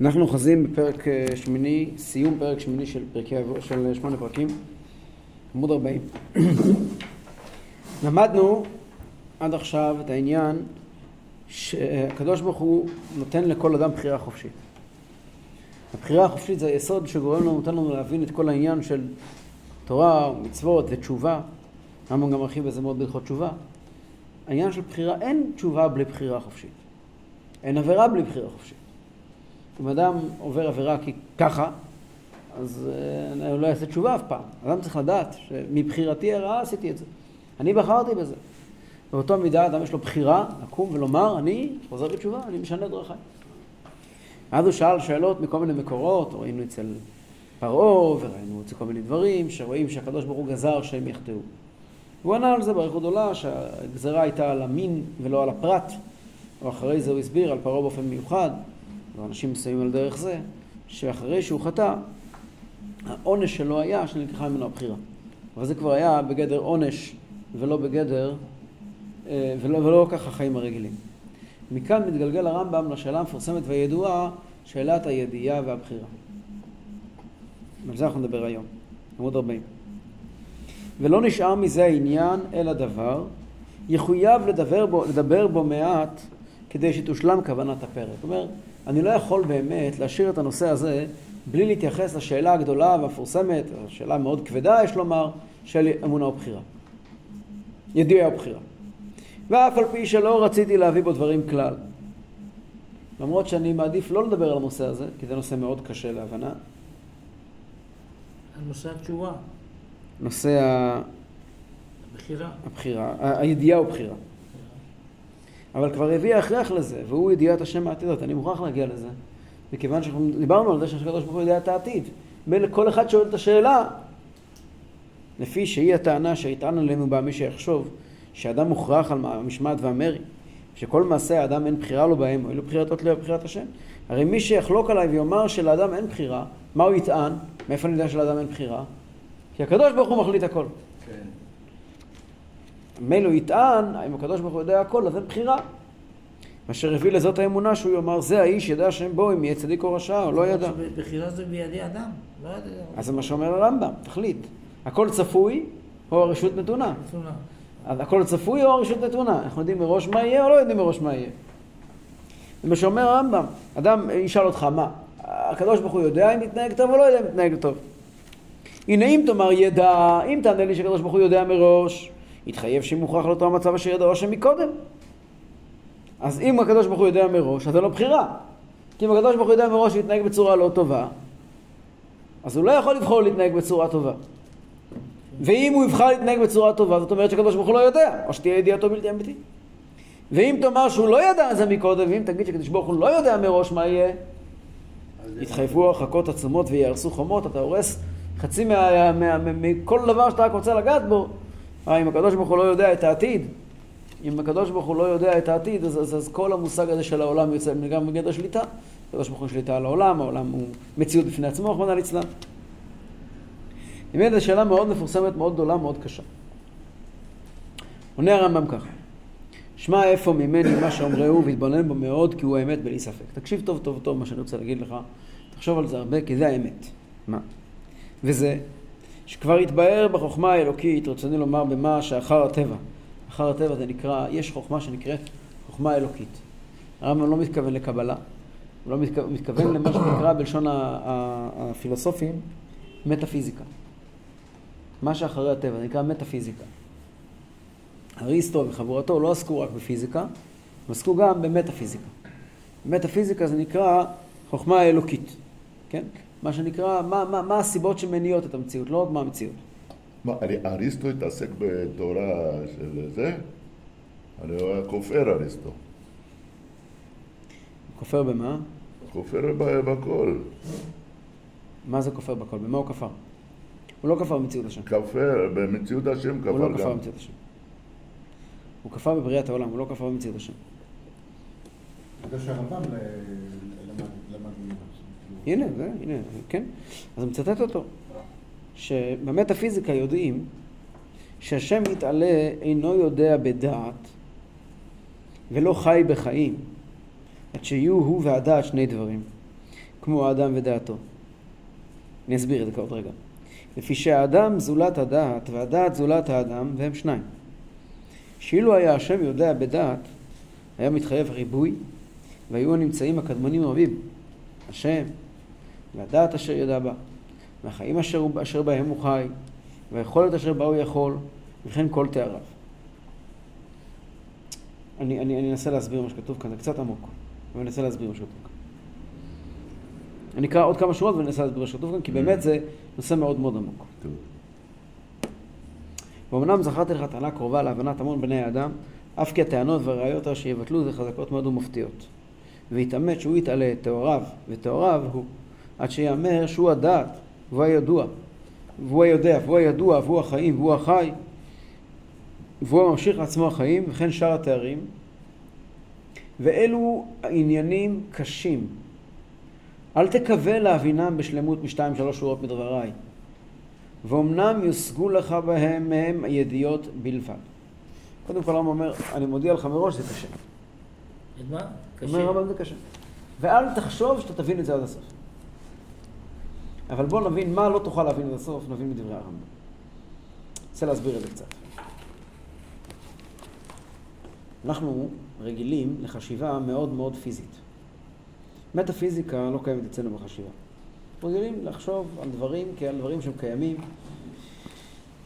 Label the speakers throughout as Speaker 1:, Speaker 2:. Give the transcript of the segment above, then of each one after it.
Speaker 1: אנחנו אוחזים בפרק אה, שמיני, סיום פרק שמיני של פרקי של שמונה פרקים, עמוד 40. למדנו עד עכשיו את העניין שהקדוש ברוך הוא נותן לכל אדם בחירה חופשית. הבחירה החופשית זה היסוד שגורם לנו, נותן לנו להבין את כל העניין של תורה ומצוות ותשובה. הרמב"ם גם מרחיב בזה מאוד בהלכות תשובה. העניין של בחירה, אין תשובה בלי בחירה חופשית. אין עבירה בלי בחירה חופשית. אם אדם עובר עבירה כי ככה, אז אה, הוא לא יעשה תשובה אף פעם. אדם צריך לדעת שמבחירתי הרעה עשיתי את זה. אני בחרתי בזה. באותו מידה אדם יש לו בחירה לקום ולומר, אני חוזר בתשובה, אני משנה דרכיי. אז הוא שאל שאלות מכל מיני מקורות, ראינו אצל פרעה, וראינו אצל כל מיני דברים, שרואים שהקדוש ברוך הוא גזר שהם יחטאו. הוא ענה על זה באריכות גדולה, שהגזרה הייתה על המין ולא על הפרט, ואחרי זה הוא הסביר על פרעה באופן מיוחד, ואנשים מסיימים על דרך זה, שאחרי שהוא חטא, העונש שלו היה שנלקחה ממנו הבחירה. אבל זה כבר היה בגדר עונש ולא בגדר, אה, ולא, ולא כך החיים הרגילים. מכאן מתגלגל הרמב"ם לשאלה המפורסמת והידועה, שאלת הידיעה והבחירה. על זה אנחנו נדבר היום, עמוד 40. ולא נשאר מזה העניין אלא דבר, יחויב לדבר בו, לדבר בו מעט כדי שתושלם כוונת הפרק. זאת אומרת, אני לא יכול באמת להשאיר את הנושא הזה בלי להתייחס לשאלה הגדולה והמפורסמת, שאלה מאוד כבדה יש לומר, של אמונה ובחירה. ידיעה ובחירה. ואף על פי שלא רציתי להביא בו דברים כלל. למרות שאני מעדיף לא לדבר על הנושא הזה, כי זה נושא מאוד קשה להבנה.
Speaker 2: נושא התשובה.
Speaker 1: נושא ה...
Speaker 2: הבחירה.
Speaker 1: הבחירה, הידיעה ובחירה. אבל כבר הביא הכרח לזה, והוא ידיעת השם העתידות. אני מוכרח להגיע לזה, מכיוון שאנחנו דיברנו על זה שהקדוש ברוך הוא יודע את העתיד. מילא כל אחד שואל את השאלה, לפי שהיא הטענה שיטען עלינו בה מי שיחשוב שאדם מוכרח על המשמעת והמרי, שכל מעשה האדם אין בחירה לו בהם, או אין לו בחירת השם. הרי מי שיחלוק עליי ויאמר שלאדם אין בחירה, מה הוא יטען? מאיפה אני יודע שלאדם אין בחירה? כי הקדוש ברוך הוא מחליט הכל. כן. מילא הוא יטען, האם הקדוש ברוך הוא יודע הכל, אז אין בחירה. אשר הביא לזאת האמונה שהוא יאמר, זה האיש ידע שם בו אם יהיה צדיק או רשע, או לא ידע.
Speaker 2: בחירה זה בידי אדם, לא ידע.
Speaker 1: אז זה מה שאומר הרמב"ם, תחליט. הכל צפוי, או הרשות נתונה.
Speaker 2: נתונה.
Speaker 1: אז הכל צפוי או הרשות נתונה? אנחנו יודעים מראש מה יהיה או לא יודעים מראש מה יהיה? זה מה שאומר הרמב"ם. אדם ישאל אותך, מה, הקדוש ברוך הוא יודע אם מתנהג טוב או לא יודע אם מתנהג טוב? הנה אם תאמר ידע, אם תענה לי שהקדוש ברוך הוא יודע מראש, יתחייב שאם מוכרח לאותו המצב אשר ידעו שם מקודם. אז אם הקדוש ברוך הוא יודע מראש, אז אין לו בחירה. כי אם הקדוש ברוך הוא יודע מראש להתנהג בצורה לא טובה, אז הוא לא יכול לבחור להתנהג בצורה טובה. ואם הוא יבחר להתנהג בצורה טובה, זאת אומרת שהקדוש ברוך הוא לא יודע, או שתהיה ידיעתו בלתי אמיתית. ואם תאמר שהוא לא ידע זה מקודם, ואם תגיד שקדוש ברוך הוא לא יודע מראש מה יהיה, יתחייבו הרחקות עצומות ויהרסו חומות, אתה הורס חצי מכל דבר שאתה רק רוצה לגעת בו. אה, אם הקדוש ברוך הוא לא יודע את העתיד, אם הקדוש ברוך הוא לא יודע את העתיד, אז, אז, אז כל המושג הזה של העולם יוצא גם בגדר שליטה. הקדוש ברוך הוא שליטה על העולם, העולם הוא מציאות בפני עצמו, רחמנא ליצלן. באמת זו שאלה מאוד מפורסמת, מאוד גדולה, מאוד קשה. עונה הרמב"ם ככה: שמע איפה ממני מה שאומרהו והתבונן בו מאוד כי הוא האמת בלי ספק. תקשיב טוב טוב טוב מה שאני רוצה להגיד לך, תחשוב על זה הרבה כי זה האמת. מה? וזה שכבר התבהר בחוכמה האלוקית, רצוני לומר במה שאחר הטבע. אחר הטבע זה נקרא, יש חוכמה שנקראת חוכמה אלוקית. הרמב"ם לא מתכוון לקבלה, הוא לא מתכוון, מתכוון למה שנקרא בלשון הפילוסופים מטאפיזיקה. מה שאחרי הטבע, זה נקרא מטאפיזיקה. אריסטו וחבורתו לא עסקו רק בפיזיקה, הם עסקו גם במטאפיזיקה. מטאפיזיקה זה נקרא חוכמה אלוקית, כן? מה שנקרא, מה, מה, מה הסיבות שמניעות את המציאות, לא רק מה המציאות.
Speaker 3: מה, אריסטו התעסק בתורה של זה? אני רואה כופר אריסטו.
Speaker 1: כופר במה?
Speaker 3: כופר בכל.
Speaker 1: מה זה כופר בכל? במה הוא כפר? הוא לא כפר במציאות השם.
Speaker 3: כפר, במציאות השם כפר גם.
Speaker 1: הוא לא כפר במציאות השם. הוא כפר בבריאת העולם, הוא לא כפר במציאות השם.
Speaker 4: זה שהרמב"ם למד
Speaker 1: הנה, זה, הנה, כן. אז אני מצטט אותו. שבמטאפיזיקה יודעים שהשם מתעלה אינו יודע בדעת ולא חי בחיים, עד שיהיו הוא והדעת שני דברים. כמו האדם ודעתו. אני אסביר את זה עוד רגע. לפי שהאדם זולת הדעת והדעת זולת האדם והם שניים. שאילו היה השם יודע בדעת, היה מתחייב ריבוי והיו הנמצאים הקדמונים רבים. השם והדעת אשר ידע בה והחיים אשר, אשר בהם הוא חי והיכולת אשר בה הוא יכול וכן כל תאריו. אני, אני, אני אנסה להסביר מה שכתוב כאן, זה קצת עמוק, אבל אני אנסה להסביר מה שכתוב כאן. אני אקרא עוד כמה שורות ואני אנסה להסביר מה שכתוב כאן, כי באמת זה נושא מאוד מאוד עמוק. ואומנם זכרתי לך טענה קרובה להבנת המון בני האדם, אף כי הטענות והראיות אשר יבטלו זה חזקות מאוד ומפתיעות. ויתעמת שהוא יתעלה את טהוריו, וטהוריו הוא, עד שיאמר שהוא הדעת, והוא הידוע, והוא היודע, והוא הידוע, והוא החיים, והוא החי, והוא הממשיך לעצמו החיים, וכן שאר התארים. ואלו עניינים קשים. אל תקווה להבינם בשלמות משתיים שלוש שורות מדבריי. ואומנם יושגו לך בהם מהם ידיעות בלבד. קודם כל הרמב"ם אומר, אני מודיע לך מראש, זה קשה.
Speaker 2: מה?
Speaker 1: אומר
Speaker 2: קשה.
Speaker 1: הרמב"ם זה קשה. ואל תחשוב שאתה תבין את זה עד הסוף. אבל בוא נבין מה לא תוכל להבין עד הסוף, נבין מדברי הרמב"ם. אני רוצה להסביר את זה קצת. אנחנו רגילים לחשיבה מאוד מאוד פיזית. מטאפיזיקה לא קיימת אצלנו בחשיבה. רגילים לחשוב על דברים כעל דברים שהם קיימים,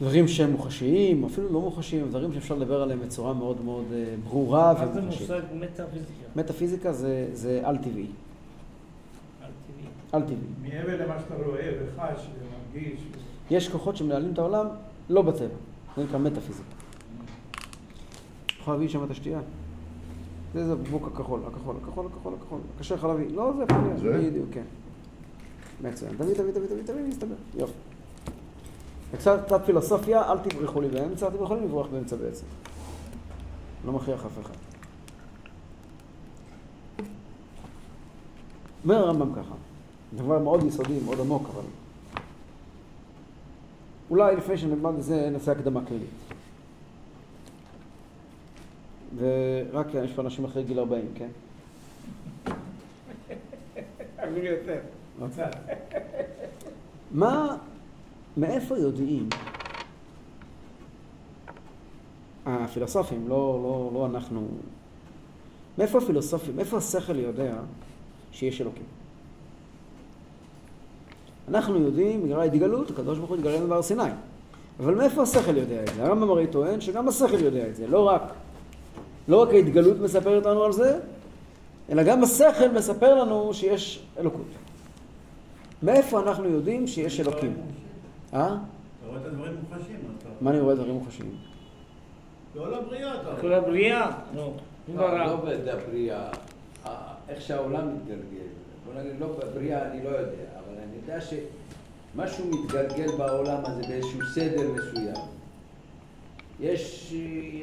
Speaker 1: דברים שהם מוחשיים, אפילו לא מוחשיים, דברים שאפשר לדבר עליהם בצורה מאוד מאוד אה, ברורה
Speaker 2: מה זה
Speaker 1: ומוחשית.
Speaker 2: מושג מטאפיזיקה?
Speaker 1: מטאפיזיקה זה, זה על-טבעי.
Speaker 2: על-טבעי.
Speaker 1: על-טבעי.
Speaker 5: מעבר למה שאתה רואה וחש ומרגיש.
Speaker 1: יש כוחות שמנהלים את העולם לא בטבע. זה נקרא מטאפיזיקה. יכול להביא שם את השתייה? זה זה הבקבוק הכחול, הכחול, הכחול, הכחול, הכחול. קשה לך להביא. לא, זה להיות.
Speaker 3: זה?
Speaker 1: בדיוק, כן. מצוין. תביא, תביא, תביא, תביא, תביא, נסתבר. יופי. קצת קצת פילוסופיה, אל תברחו לי באמצע, אתם יכולים לברוח באמצע בעצם. לא מכריח אף אחד. אומר הרמב"ם ככה, דבר מאוד יסודי, מאוד עמוק, אבל אולי לפני שנלמד את זה נעשה הקדמה כללית. ורק יש פה אנשים אחרי גיל 40, כן? מה, מאיפה יודעים הפילוסופים, לא, לא, לא אנחנו, מאיפה הפילוסופים, מאיפה השכל יודע שיש אלוקים? אנחנו יודעים, בגלל ההתגלות, הקדוש ברוך הוא התגלה לנו בהר סיני. אבל מאיפה השכל יודע את זה? הרמב"ם הרי טוען שגם השכל יודע את זה, לא רק, לא רק ההתגלות מספרת לנו על זה, אלא גם השכל מספר לנו שיש אלוקות. מאיפה אנחנו יודעים שיש אלוקים? אה?
Speaker 6: אתה רואה את הדברים מוחשים.
Speaker 1: מה אני רואה דברים מוחשיים?
Speaker 6: כל הבריאה אתה
Speaker 2: כל
Speaker 6: רואה.
Speaker 2: הבריאה, נו.
Speaker 7: לא, לא בבריאה, אה, איך שהעולם מתגלגל. בוא נגיד, לא בבריאה אני לא יודע, אבל אני יודע שמשהו מתגלגל בעולם הזה באיזשהו סדר מסוים. יש,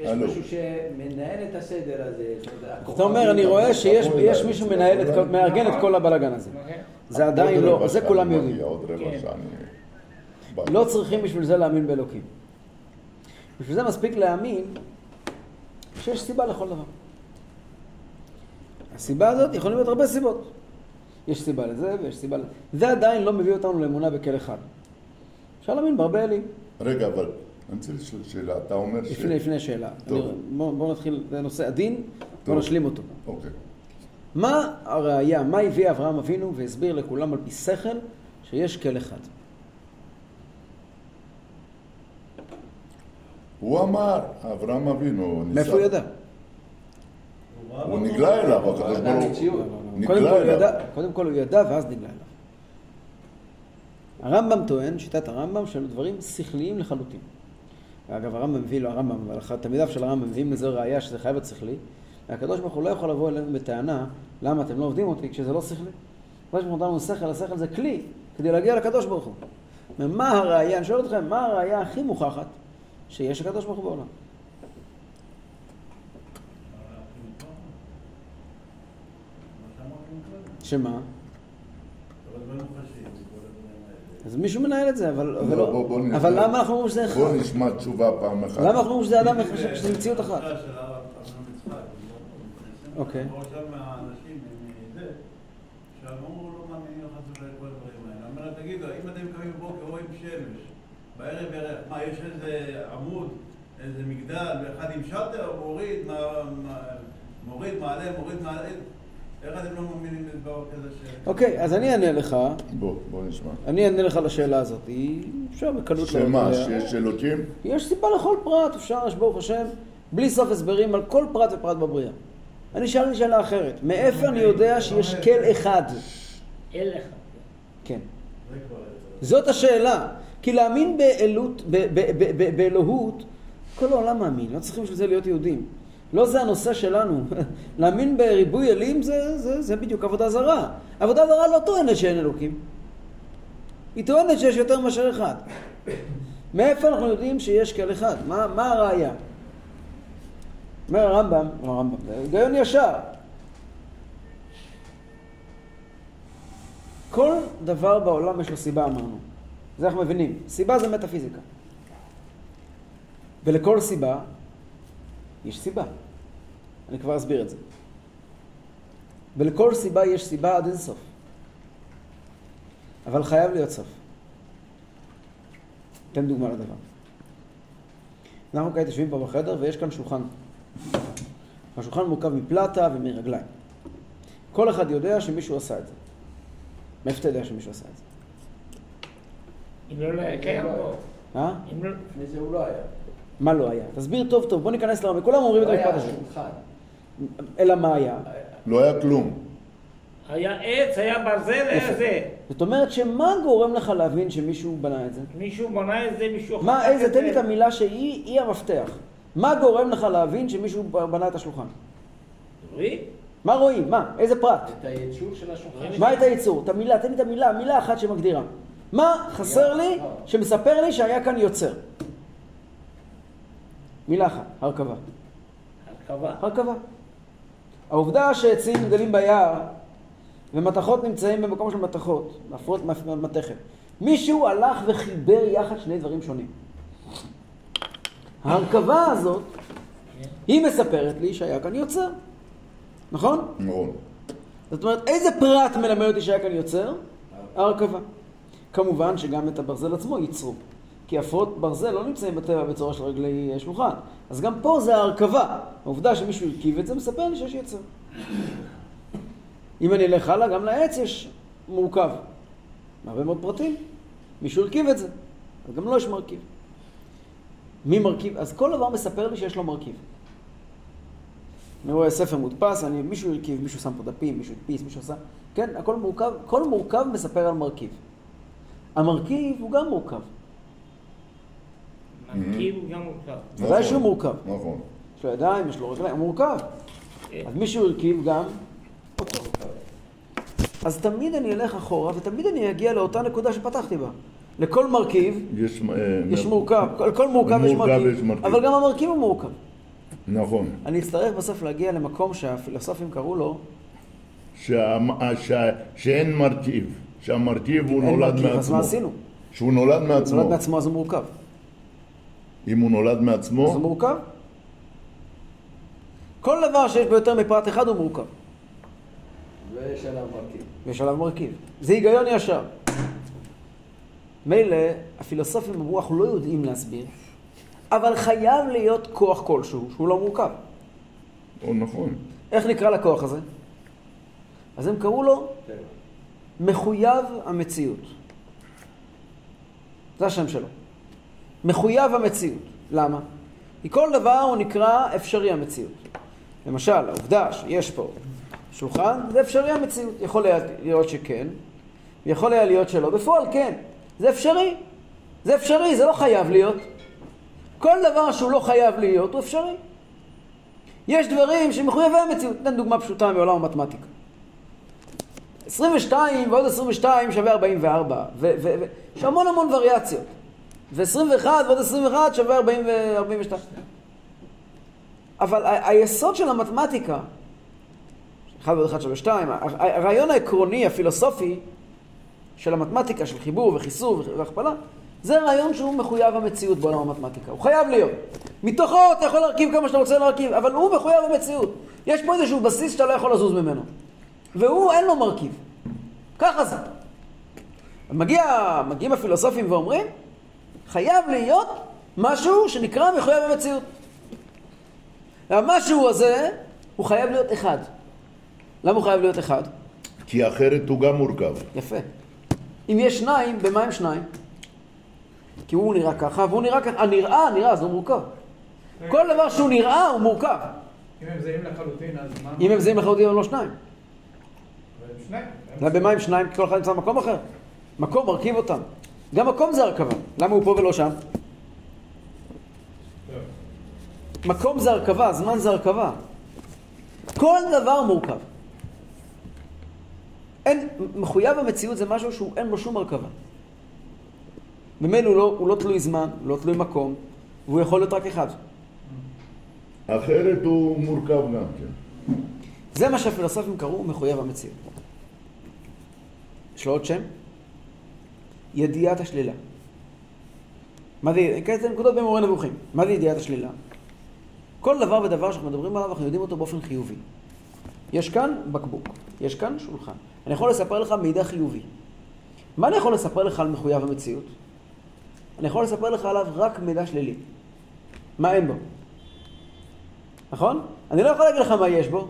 Speaker 7: יש. משהו שמנהל את הסדר הזה. זאת אומרת,
Speaker 1: אתה אומר, אני רואה שיש יש מישהו מנהל, מארגן את כל הבלאגן הזה. זה עדיין לא, זה כולם יודעים.
Speaker 2: כן.
Speaker 1: לא צריכים בשביל זה להאמין באלוקים. בשביל זה מספיק להאמין שיש סיבה לכל דבר. הסיבה הזאת יכולים להיות הרבה סיבות. יש סיבה לזה ויש סיבה לזה. זה עדיין לא מביא אותנו לאמונה בכל אחד. אפשר להאמין בהרבה אלים.
Speaker 3: רגע, אבל אני רוצה לשאול שאלה. אתה אומר ש...
Speaker 1: לפני, לפני שאלה.
Speaker 3: טוב.
Speaker 1: אני- בואו בוא נתחיל, זה נושא עדין,
Speaker 3: טוב.
Speaker 1: נשלים אותו.
Speaker 3: אוקיי.
Speaker 1: מה הראייה, מה הביא אברהם אבינו והסביר לכולם על פי שכל שיש כל אחד?
Speaker 3: הוא אמר, אברהם אבינו, ניסה-
Speaker 1: מאיפה הוא ידע?
Speaker 3: הוא נגלה אליו, הקדוש ברוך. הוא.
Speaker 1: קודם
Speaker 3: נגלה
Speaker 1: כל, הוא
Speaker 3: אליו.
Speaker 1: ידע, קודם כל הוא ידע ואז נגלה אליו. הרמב"ם טוען, שיטת הרמב"ם, שאלו דברים שכליים לחלוטין. אגב, הרמב"ם מביא לו, הרמב"ם, אבל אחד- תלמידיו של הרמב"ם מביאים לזה ראייה שזה חייב להיות שכלי. והקדוש ברוך הוא לא יכול לבוא אלינו בטענה, למה אתם לא עובדים אותי כשזה לא שכלי. הקדוש ברוך הוא נתן לנו שכל, השכל זה כלי כדי להגיע לקדוש ברוך הוא. ומה הראייה, אני שואל אתכם, מה הראייה הכי מוכחת שיש לקדוש ברוך הוא בעולם? שמה? אז מישהו מנהל את זה, אבל,
Speaker 3: לא,
Speaker 1: אבל,
Speaker 3: בוא, לא, בוא,
Speaker 1: אבל למה אנחנו אומרים שזה אחד?
Speaker 3: בוא נשמע תשובה פעם אחת.
Speaker 1: למה אנחנו אומרים שזה אדם אחד, שזה מציאות אחת? אוקיי.
Speaker 6: תגידו, בערב מה, יש איזה עמוד, איזה מגדל, ואחד עם שאטר, מוריד, מוריד, מעלה, מוריד, מעלה, איך אתם לא מאמינים לדבר כזה ש...
Speaker 1: אוקיי, אז אני אענה לך,
Speaker 3: בוא, בוא נשמע.
Speaker 1: אני אענה לך לשאלה הזאת. היא- אפשר בקלות
Speaker 3: שמה. שיש אלוקים?
Speaker 1: יש סיבה לכל פרט, אפשר, יש ברוך השם, בלי סוף הסברים על כל פרט ופרט בבריאה. אני שאלתי שאלה אחרת, מאיפה אני יודע שיש כל אחד?
Speaker 2: אין לך.
Speaker 1: כן. זאת השאלה. כי להאמין באלוהות, כל העולם מאמין, לא צריכים בשביל זה להיות יהודים. לא זה הנושא שלנו. להאמין בריבוי אלים זה, זה, זה בדיוק עבודה זרה. עבודה זרה לא טוענת שאין אלוקים. היא טוענת שיש יותר מאשר אחד. מאיפה אנחנו יודעים שיש כאל אחד? מה, מה הראייה? אומר הרמב"ם, הרמב"ם, זה היגיון ישר. כל דבר בעולם יש לו סיבה, אמרנו. זה אנחנו מבינים. סיבה זה מטאפיזיקה. ולכל סיבה יש סיבה. אני כבר אסביר את זה. ולכל סיבה יש סיבה עד אינסוף. אבל חייב להיות סוף. אתן דוגמה לדבר. אנחנו כעת יושבים פה בחדר ויש כאן שולחן. השולחן מורכב מפלטה ומרגליים. כל אחד יודע שמישהו עשה את זה. מאיפה אתה יודע שמישהו עשה את זה?
Speaker 2: אם לא, לא היה קיים פה.
Speaker 1: אה?
Speaker 2: אם לא...
Speaker 7: לפני זה הוא לא היה.
Speaker 1: מה לא היה? תסביר טוב טוב, בוא ניכנס לעומק. כולם אומרים את
Speaker 7: לא
Speaker 1: המשפט הזה. אלא מה היה?
Speaker 3: לא היה כלום.
Speaker 2: היה עץ, היה ברזל, היה זה.
Speaker 1: זאת אומרת שמה גורם לך להבין שמישהו בנה את זה?
Speaker 2: מישהו בנה את זה, מישהו...
Speaker 1: מה,
Speaker 2: חתך
Speaker 1: איזה,
Speaker 2: את
Speaker 1: תן לי
Speaker 2: זה.
Speaker 1: את המילה שהיא היא המפתח. מה גורם לך להבין שמישהו בנה את השולחן?
Speaker 2: רואים?
Speaker 1: מה רואים? מה? איזה פרט?
Speaker 7: את הייצור של השולחן.
Speaker 1: מה את הייצור? את המילה, תן לי את המילה, מילה אחת שמגדירה. מה חסר לי שמספר לי שהיה כאן יוצר? מילה אחת, הרכבה.
Speaker 2: הרכבה.
Speaker 1: הרכבה. העובדה שעצים גדלים ביער ומתכות נמצאים במקום של מתכות, מעפרות מתכת. מישהו הלך וחיבר יחד שני דברים שונים. ההרכבה הזאת, היא מספרת לי שהיה כאן יוצר, נכון?
Speaker 3: נכון.
Speaker 1: זאת אומרת, איזה פרט מלמד אותי שהיה כאן יוצר? ההרכבה. כמובן שגם את הברזל עצמו ייצרו. כי עפרות ברזל לא נמצאים בטבע בצורה של רגלי שולחן. אז גם פה זה ההרכבה. העובדה שמישהו הרכיב את זה מספר לי שיש יצר. אם אני אלך הלאה, גם לעץ יש מורכב. הרבה מאוד פרטים. מישהו הרכיב את זה. אז גם לו יש מרכיב. מי מרכיב? אז כל דבר מספר לי שיש לו מרכיב. אני רואה ספר מודפס, אני, מישהו הרכיב, מישהו שם פה דפים, מישהו הדפיס, מישהו עשה, כן, הכל מורכב, כל מורכב מספר על מרכיב. המרכיב הוא גם מורכב,
Speaker 2: הוא גם מורכב.
Speaker 1: ודאי
Speaker 3: נכון,
Speaker 1: שהוא מורכב.
Speaker 3: נכון.
Speaker 1: יש לו ידיים, יש לו רגליים, הוא מורכב.
Speaker 2: כן.
Speaker 1: אז מישהו הרכיב גם אותו. אז תמיד אני אלך אחורה, ותמיד אני אגיע לאותה נקודה שפתחתי בה. לכל מרכיב
Speaker 3: יש... אה,
Speaker 1: יש מורכב, כל, כל מורכב יש מרכיב,
Speaker 3: יש מרכיב.
Speaker 1: אבל גם המרכיב הוא מורכב.
Speaker 3: נכון.
Speaker 1: אני אצטרך בסוף להגיע למקום שהפילוסופים קראו לו
Speaker 3: שה- שה- שאין מרכיב. שהמרכיב הוא נולד
Speaker 1: מרכיב, אז
Speaker 3: מעצמו.
Speaker 1: מה עשינו?
Speaker 3: שהוא נולד
Speaker 1: הוא
Speaker 3: מעצמו.
Speaker 1: נולד מעצמו אז הוא מורכב.
Speaker 3: אם הוא נולד
Speaker 1: אז הוא
Speaker 3: מעצמו,
Speaker 1: מורכב. כל דבר שיש בו יותר מפרט אחד הוא מורכב.
Speaker 7: ויש עליו מרכיב.
Speaker 1: ויש עליו מרכיב. זה היגיון ישר. מילא, הפילוסופים אמרו, אנחנו לא יודעים להסביר, אבל חייב להיות כוח כלשהו שהוא לא מורכב.
Speaker 3: או נכון.
Speaker 1: איך נקרא לכוח הזה? אז הם קראו לו
Speaker 7: טבע.
Speaker 1: מחויב המציאות. זה השם שלו. מחויב המציאות. למה? כי כל דבר הוא נקרא אפשרי המציאות. למשל, העובדה שיש פה שולחן, זה אפשרי המציאות. יכול היה להיות שכן, ויכול היה להיות שלא. בפועל כן, זה אפשרי. זה אפשרי, זה לא חייב להיות. כל דבר שהוא לא חייב להיות הוא אפשרי. יש דברים שמחויבי המציאות. ניתן דוגמה פשוטה מעולם המתמטיקה. 22 ועוד 22 שווה 44, ויש המון המון וריאציות. ו-21 ועוד 21 שווה 40 ו-42. אבל היסוד של המתמטיקה, 1 ועוד 1 שווה 2, הרעיון העקרוני, הפילוסופי, של המתמטיקה, של חיבור וחיסור והכפלה, זה רעיון שהוא מחויב המציאות בעולם המתמטיקה. הוא חייב להיות. מתוכו אתה יכול להרכיב כמה שאתה רוצה להרכיב, אבל הוא מחויב המציאות. יש פה איזשהו בסיס שאתה לא יכול לזוז ממנו. והוא אין לו מרכיב. ככה זה. מגיע, מגיעים הפילוסופים ואומרים, חייב להיות משהו שנקרא מחויב המציאות. והמשהו הזה, הוא חייב להיות אחד. למה הוא חייב להיות אחד?
Speaker 3: כי אחרת הוא גם מורכב.
Speaker 1: יפה. אם יש שניים, במה הם שניים? כי הוא נראה ככה, והוא נראה ככה. הנראה, נראה, אז הוא מורכב. כל דבר שהוא נראה, הוא מורכב.
Speaker 5: אם הם זהים לחלוטין, אז מה?
Speaker 1: אם הם זהים לחלוטין, הם לא שניים.
Speaker 5: אבל הם שניים.
Speaker 1: למה במה הם שניים? כי כל אחד נמצא במקום אחר. מקום מרכיב אותם. גם מקום זה הרכבה. למה הוא פה ולא שם? מקום זה הרכבה, זמן זה הרכבה. כל דבר מורכב. אין, מחויב המציאות זה משהו שהוא אין לו שום הרכבה. ממילא הוא לא, הוא לא תלוי זמן, הוא לא תלוי מקום, והוא יכול להיות רק אחד.
Speaker 3: אחרת הוא מורכב גם כן.
Speaker 1: זה מה שהפילוסופים קראו מחויב המציאות. יש לו עוד שם? ידיעת השלילה. מה זה, כאלה נקודות במורה נבוכים. מה זה ידיעת השלילה? כל דבר ודבר שאנחנו מדברים עליו, אנחנו יודעים אותו באופן חיובי. יש כאן בקבוק, יש כאן שולחן. אני יכול לספר לך מידע חיובי. מה אני יכול לספר לך על מחויב המציאות? אני יכול לספר לך עליו רק מידע שלילי. מה אין בו? נכון? אני לא יכול להגיד לך מה יש בו.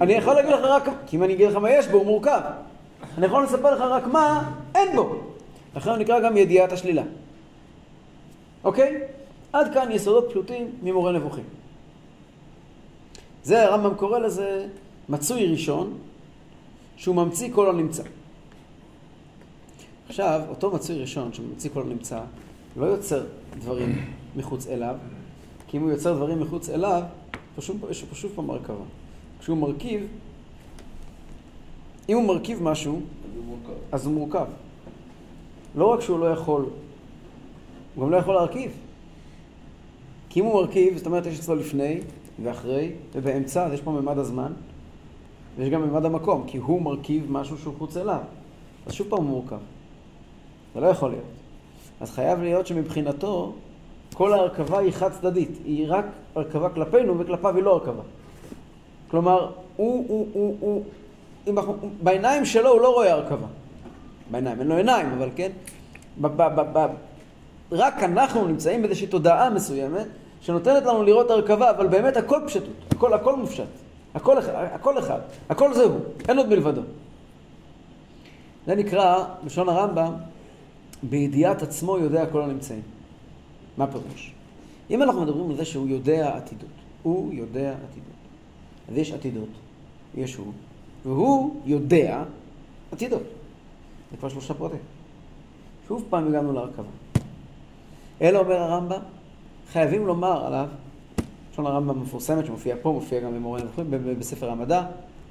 Speaker 1: אני יכול להגיד לך רק, כי אם אני אגיד לך מה יש בו, הוא מורכב. אני יכול לספר לך רק מה אין בו. לכן הוא נקרא גם ידיעת השלילה. אוקיי? עד כאן יסודות פשוטים ממורה נבוכים. זה הרמב"ם קורא לזה מצוי ראשון, שהוא ממציא כל הנמצא. עכשיו, אותו מצוי ראשון שממציא כל הנמצא, לא יוצר דברים מחוץ אליו, כי אם הוא יוצר דברים מחוץ אליו, פשוט, יש פה שוב פעם הרכבה. כשהוא מרכיב, אם הוא מרכיב משהו,
Speaker 7: אז הוא מורכב.
Speaker 1: אז הוא מורכב. לא רק שהוא לא יכול, הוא גם לא יכול להרכיב. כי אם הוא מרכיב, זאת אומרת יש אצלו לפני ואחרי ובאמצע, אז יש פה ממד הזמן ויש גם ממד המקום, כי הוא מרכיב משהו שהוא חוץ אליו. אז שוב פעם הוא מורכב. זה לא יכול להיות. אז חייב להיות שמבחינתו כל ההרכבה היא חד צדדית, היא רק הרכבה כלפינו וכלפיו היא לא הרכבה. כלומר, הוא, הוא, הוא, הוא, בעיניים שלו הוא לא רואה הרכבה. בעיניים, אין לו עיניים, אבל כן? ב, ב, ב, רק אנחנו נמצאים באיזושהי תודעה מסוימת שנותנת לנו לראות הרכבה, אבל באמת הכל פשטות, הכל, הכל מופשט, הכל, הכל אחד, הכל זהו, אין עוד מלבדו. זה נקרא, בלשון הרמב"ם, בידיעת עצמו יודע כל הנמצאים. מה פירוש? אם אנחנו מדברים על זה שהוא יודע עתידות, הוא יודע עתידות. אז יש עתידות, יש הוא, והוא יודע עתידות. זה כבר שלושה פרטים. שוב פעם הגענו להרכבה. אלא אומר הרמב"ם, חייבים לומר עליו, לשון הרמב"ם המפורסמת שמופיע פה, מופיע גם במורה ב- בספר המדע,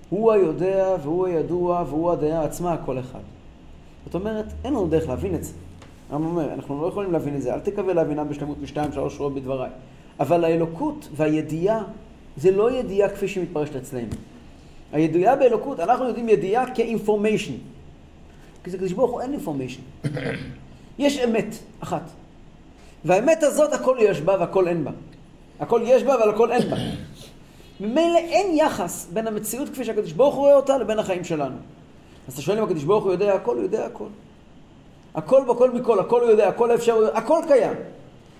Speaker 1: הוא היודע והוא הידוע והוא הדעה עצמה, הכל אחד. זאת אומרת, אין לנו דרך להבין את זה. הרמב"ם אומר, אנחנו לא יכולים להבין את זה, אל תקווה להבינם בשלמות משתיים, שלוש שורות בדבריי. אבל האלוקות והידיעה, זה לא ידיעה כפי שהיא מתפרשת אצלנו. הידיעה באלוקות, אנחנו יודעים ידיעה כאינפורמיישן. כי זה קדוש ברוך הוא אין אינפורמיישן. יש אמת אחת. והאמת הזאת הכל יש בה והכל אין בה. הכל יש בה אבל הכל אין בה. ממילא אין יחס בין המציאות כפי שהקדוש ברוך הוא רואה אותה לבין החיים שלנו. אז אתה שואל אם הקדוש ברוך הוא יודע הכל, הוא יודע הכל. הכל בכל מכל, הכל הוא יודע, הכל אפשר, הכל קיים.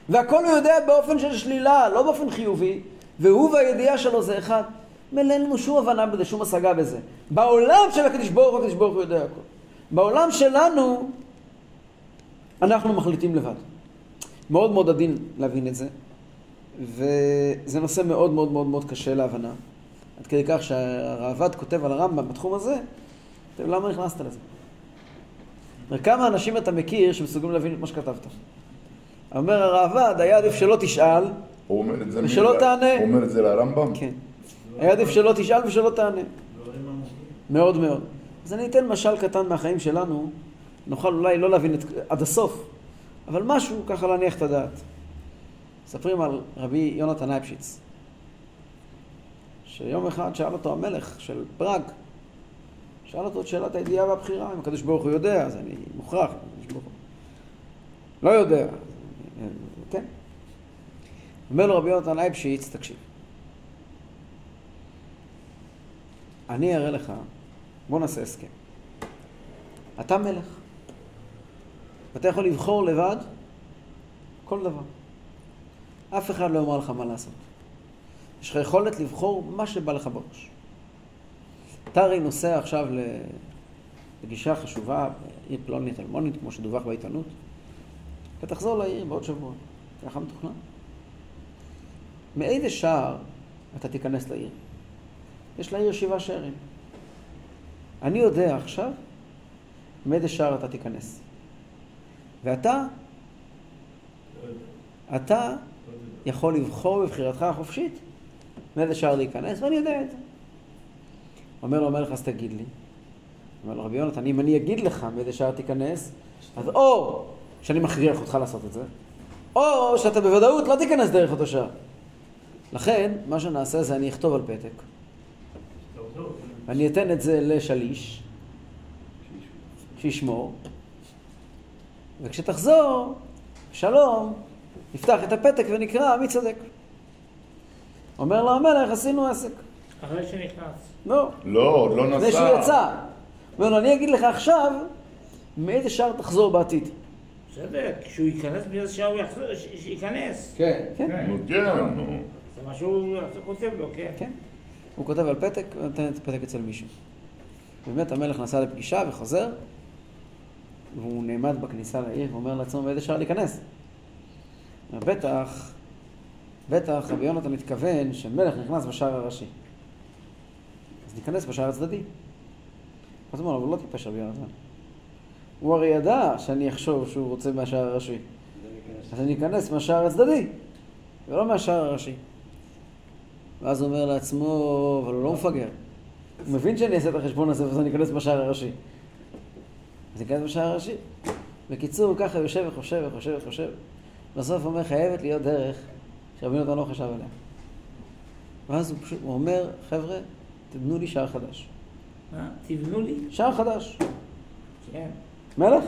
Speaker 1: והכל הוא יודע באופן של שלילה, לא באופן חיובי, והוא והידיעה שלו זה אחד. אין לנו שום הבנה בזה, שום השגה בזה. בעולם של הקדוש ברוך הוא, הקדוש ברוך הוא יודע הכל. בעולם שלנו, אנחנו מחליטים לבד. מאוד מאוד עדין להבין את זה, וזה נושא מאוד מאוד מאוד מאוד קשה להבנה. עד כדי כך שהראב"ד כותב על הרמב"ם בתחום הזה, כותב, למה נכנסת לזה? כמה אנשים אתה מכיר שמסוגלים להבין את מה שכתבת? אומר הראב"ד, היה עדיף שלא תשאל, ושלא תענה.
Speaker 3: הוא אומר את זה לרמב"ם?
Speaker 1: כן. היה עדיף שלא תשאל ושלא תענה.
Speaker 6: עמוקים.
Speaker 1: מאוד מאוד. אז אני אתן משל קטן מהחיים שלנו, נוכל אולי לא להבין את, עד הסוף, אבל משהו ככה להניח את הדעת. מספרים על רבי יונתן אייפשיץ, שיום אחד שאל אותו המלך של פראג, שאל אותו את שאלת הידיעה והבחירה, אם הקדוש ברוך הוא יודע, אז אני מוכרח, הקדוש ברוך הוא לא יודע, כן. אומר לו רבי יונתן אייפשיץ, תקשיב, אני אראה לך, בוא נעשה הסכם. אתה מלך, ואתה יכול לבחור לבד כל דבר. אף אחד לא יאמר לך מה לעשות. יש לך יכולת לבחור מה שבא לך בראש. אתה הרי נוסע עכשיו לפגישה חשובה בעיר פלונית אלמונית, כמו שדווח בעיתונות, ותחזור לעיר בעוד שבוע. ככה מתוכנן. מאיזה שער אתה תיכנס לעיר? יש לעיר שבעה שערים. אני יודע עכשיו מאיזה שער אתה תיכנס. ואתה, אתה יכול לבחור בבחירתך החופשית מאיזה שער להיכנס, ואני יודע את זה. אומר לו המלך, אז תגיד לי. אומר לו, רבי יונתן, אם אני אגיד לך מאיזה שער תיכנס, אז או שאני מכריח אותך לעשות את זה, או שאתה בוודאות לא תיכנס דרך אותו שער. לכן, מה שנעשה זה אני אכתוב על פתק, ואני אתן את זה לשליש, שישמור, וכשתחזור, שלום, נפתח את הפתק ונקרא מי צודק. אומר לו המלך, עשינו עסק.
Speaker 2: אחרי שנכנס.
Speaker 1: לא,
Speaker 3: לא, לא נסע.
Speaker 1: לפני שהוא יצא. אומר לו, אני אגיד לך עכשיו מאיזה שער תחזור בעתיד.
Speaker 2: בסדר, כשהוא ייכנס באיזה שעה הוא יחזור, שייכנס.
Speaker 7: כן.
Speaker 1: כן?
Speaker 3: נו, כן, נו.
Speaker 2: זה מה שהוא כותב לו, כן.
Speaker 1: הוא כותב על פתק ונותן את הפתק אצל מישהו. באמת המלך נסע לפגישה וחוזר, והוא נעמד בכניסה לעיר ואומר לעצמו באיזה שער להיכנס. בטח, בטח רבי יונתן מתכוון שמלך נכנס בשער הראשי. אז ניכנס בשער הצדדי. אז הוא אומר, אבל לא טיפש רבי יונתן. הוא הרי ידע שאני אחשוב שהוא רוצה מהשער הראשי. אז אני אכנס מהשער הצדדי, ולא מהשער הראשי. ואז הוא אומר לעצמו, אבל הוא לא מפגר. הוא מבין שאני אעשה את החשבון הזה ואז אני אכנס בשער הראשי. אז אני אכנס בשער הראשי. בקיצור, הוא ככה יושב וחושב וחושב וחושב. בסוף הוא אומר, חייבת להיות דרך שרבי נתן לא חשב עליה. ואז הוא פשוט, הוא אומר, חבר'ה, תבנו לי שער חדש.
Speaker 2: אה, תבנו לי.
Speaker 1: שער חדש.
Speaker 2: כן.
Speaker 1: מלך?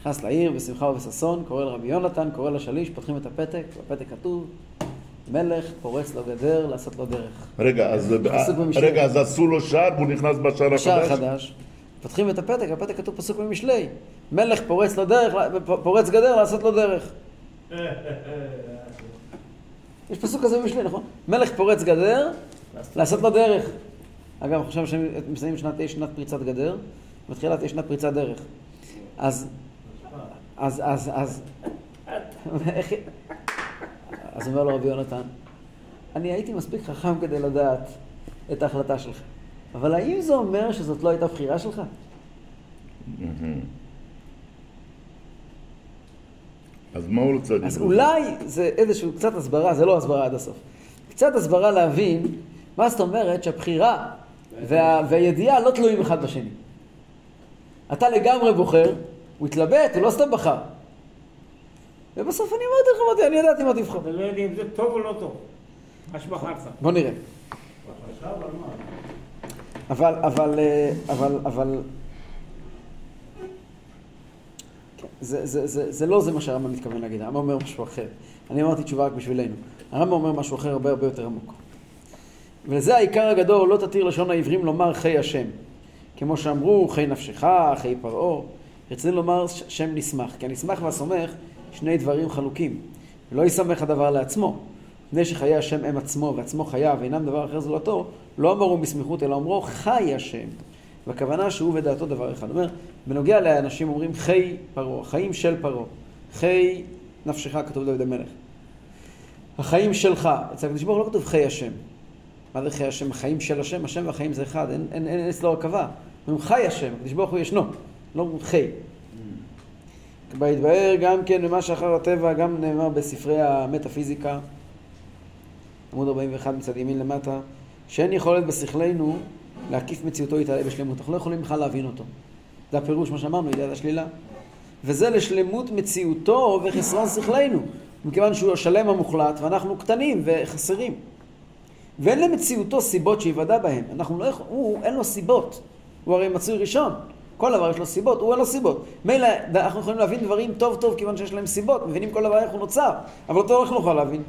Speaker 1: נכנס לעיר בשמחה ובששון, קורא לרבי יונתן, קורא לשליש, פותחים את הפתק, בפתק כתוב, מלך פורץ לו גדר לעשות לו דרך.
Speaker 3: רגע, אז,
Speaker 1: במשלי.
Speaker 3: רגע, אז עשו לו שער והוא נכנס בשער
Speaker 1: בשער
Speaker 3: החדש?
Speaker 1: החדש, פותחים את הפתק, הפתק כתוב פסוק במשלי, מלך פורץ לו דרך, פורץ גדר לעשות לו דרך. יש פסוק כזה במשלי, נכון? מלך פורץ גדר, לעשות לו דרך. אגב, עכשיו שמסיימים שנת תהיה שנת פריצת גדר, מתחילה תהיה שנת פריצת דרך. אז, אז, אז, אז, איך- אז אומר לו רבי יונתן, אני הייתי מספיק חכם כדי לדעת את ההחלטה שלך, אבל האם זה אומר שזאת לא הייתה בחירה שלך?
Speaker 3: מהמם. אז מה הוא רוצה להגיד?
Speaker 1: אז? אולי זה איזשהו קצת הסברה, זה לא הסברה עד הסוף. קצת הסברה להבין מה זאת אומרת שהבחירה וה, והידיעה לא תלויים אחד בשני. אתה לגמרי בוחר, הוא התלבט, הוא לא סתם בחר. ובסוף אני אמרתי לך, אמרתי, אני ידעתי מה תבחר.
Speaker 2: אתה לא יודע אם זה טוב או לא טוב. מה שבחרת.
Speaker 1: בוא נראה. אבל, אבל, אה, אבל, אבל... כן, זה, זה, זה, זה לא זה מה שהרמב"ם מתכוון להגיד, הרמב"ם אומר משהו אחר. אני אמרתי תשובה רק בשבילנו. הרמב"ם אומר משהו אחר הרבה הרבה יותר עמוק. וזה העיקר הגדול, לא תתיר לשון העברים לומר חי השם. כמו שאמרו, חי נפשך, חי פרעה. רצינו לומר שם נסמך, כי הנסמך והסומך, שני דברים חלוקים. ולא יסמך הדבר לעצמו. מפני שחיי השם הם עצמו, ועצמו חייו, ואינם דבר אחר זולתו, לא אמרו בסמיכות, אלא אמרו חי השם. והכוונה שהוא ודעתו דבר אחד. אומר, בנוגע לאנשים אומרים חי פרעה, חיים של פרעה. חי נפשך, כתוב דוד המלך. החיים שלך, אצל הקדוש ברוך הוא לא כתוב חי השם. מה זה חי השם? החיים של השם, השם והחיים זה אחד, אין, אין, אין אצלו הרכבה. אומרים חי השם, הקדוש ברוך הוא ישנו, לא אומרים חי. בהתבהר גם כן במה שאחר הטבע, גם נאמר בספרי המטאפיזיקה, עמוד 41 מצד ימין למטה, שאין יכולת בשכלנו להקיף מציאותו יתעלה בשלמות. אנחנו לא יכולים בכלל להבין אותו. זה הפירוש, מה שאמרנו, ידיעת השלילה. וזה לשלמות מציאותו וחסרון שכלנו, מכיוון שהוא השלם המוחלט ואנחנו קטנים וחסרים. ואין למציאותו סיבות שיוודע בהן. אנחנו לא יכול... הוא, אין לו סיבות. הוא הרי מצוי ראשון. כל דבר יש לו סיבות, הוא אין לו סיבות. מילא, אנחנו יכולים להבין דברים טוב טוב כיוון שיש להם סיבות, מבינים כל דבר איך הוא נוצר, אבל אותו לא נוכל להבין.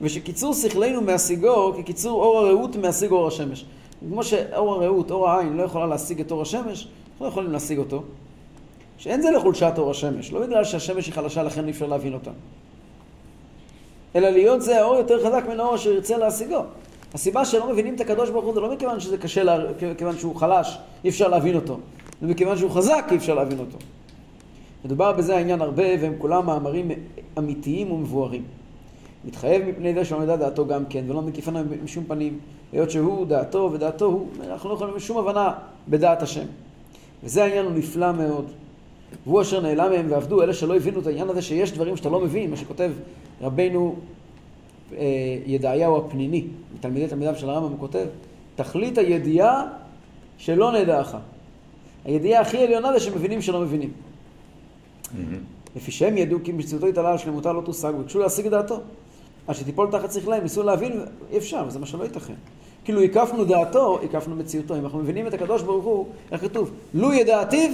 Speaker 1: ושקיצור שכלנו מהשיגו כקיצור אור הרעות מהשיג אור השמש. כמו שאור הרעות, אור העין, לא יכולה להשיג את אור השמש, אנחנו לא יכולים להשיג אותו. שאין זה לחולשת אור השמש, לא בגלל שהשמש היא חלשה לכן אי אפשר להבין אותה. אלא להיות זה האור יותר חזק מן האור אשר ירצה להשיגו. הסיבה שלא מבינים את הקדוש ברוך הוא זה לא מכיוון שזה קשה, לה... מכיוון שהוא חלש, אי אפשר להבין אותו. זה מכיוון שהוא חזק, אי אפשר להבין אותו. מדובר בזה העניין הרבה, והם כולם מאמרים אמיתיים ומבוארים. מתחייב מפני זה שלא נדע דעתו גם כן, ולא מקיף עליו בשום פנים, היות שהוא דעתו ודעתו הוא, אנחנו לא יכולים שום הבנה בדעת השם. וזה העניין הוא נפלא מאוד. והוא אשר נעלם מהם ועבדו, אלה שלא הבינו את העניין הזה שיש דברים שאתה לא מבין, מה שכותב רבנו אה, ידעיהו הפניני, מתלמידי תלמידיו של הרמב"ם, הוא כותב, תכלית הידיעה שלא נדעך. הידיעה הכי עליונה זה שמבינים שלא מבינים. לפי שהם ידעו כי מציאותו התעלה על שלמותה לא תושג, וביקשו להשיג את דעתו. עד שתיפול תחת שכלהם, ניסו להבין, אי אפשר, זה מה שלא ייתכן. כאילו הקפנו דעתו, הקפנו מציאותו. אם אנחנו מבינים את הקדוש ברוך הוא, איך כתוב? לו ידעתיו,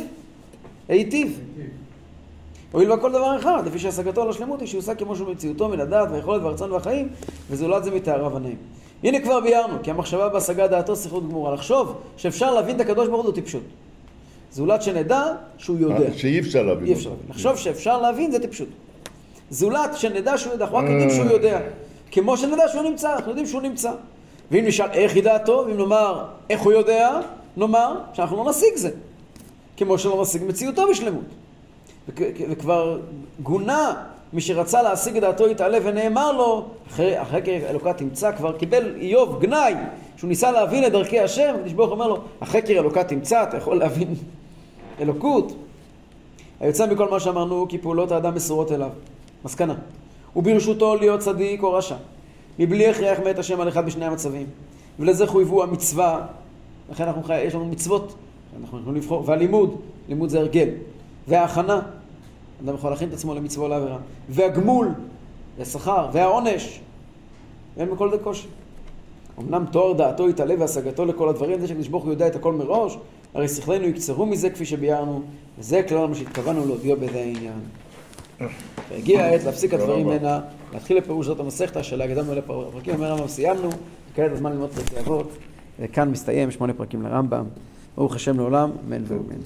Speaker 1: היטיב. הואיל והכל דבר אחד, לפי שהשגתו על השלמות היא שיושג כמו שהוא מציאותו מן הדעת והיכולת והרצון והחיים, וזולת זה מתאריו הנעים. הנה כבר ביארנו, כי המחשבה בהשגת דעתו שיחות גמורה. לחשוב שאפשר להבין את הקדוש ברוך הוא טיפשות. זולת שנדע שהוא יודע.
Speaker 3: שאי אפשר להבין
Speaker 1: אי אפשר להבין. לחשוב שאפשר להבין זה טיפשות. זולת שנדע שהוא יודע, אנחנו רק יודעים שהוא יודע. כמו שנדע שהוא נמצא, אנחנו יודעים שהוא נמצא. ואם נשאל איך ידעתו, ואם נאמר איך הוא יודע, נאמר שאנחנו לא נשיג זה. כמו שלא נשיג מציאותו בשלמות. וכבר גונה מי שרצה להשיג את דעתו יתעלה ונאמר לו, אחרי, אחרי אלוקה תמצא, כבר קיבל איוב גנאי, שהוא ניסה להבין את דרכי השם, הקדוש ברוך הוא אומר לו, החקר אלוקה תמצא, אתה יכול להבין אלוקות. היוצא מכל מה שאמרנו, כי פעולות האדם מסורות אליו. מסקנה. וברשותו להיות צדיק או רשע, מבלי הכרח מת השם על אחד משני המצבים. ולזה חויבו המצווה, לכן אנחנו, חי... יש לנו מצוות, אנחנו יכולים לבחור, והלימוד, לימוד זה הרגל, וההכנה, אדם יכול להכין את עצמו למצווה לעבירה, והגמול, והשכר, והעונש, ואין בכל זה קושי. אמנם תואר דעתו יתעלה והשגתו לכל הדברים, זה שהקדוש ברוך הוא יודע את הכל מראש, הרי שכלנו יקצרו מזה כפי שביארנו, וזה כלל מה שהתכוונו להודיע בזה העניין. והגיעה העת להפסיק הדברים הנה, להתחיל לפירוש זאת המסכתא של הקדמנו אלה פרקים, אומר הרמב"ם סיימנו, וכעת הזמן ללמוד פרקי אבות, וכאן מסתיים שמונה פרקים לרמב"ם, ברוך השם לעולם, אמן ואמן.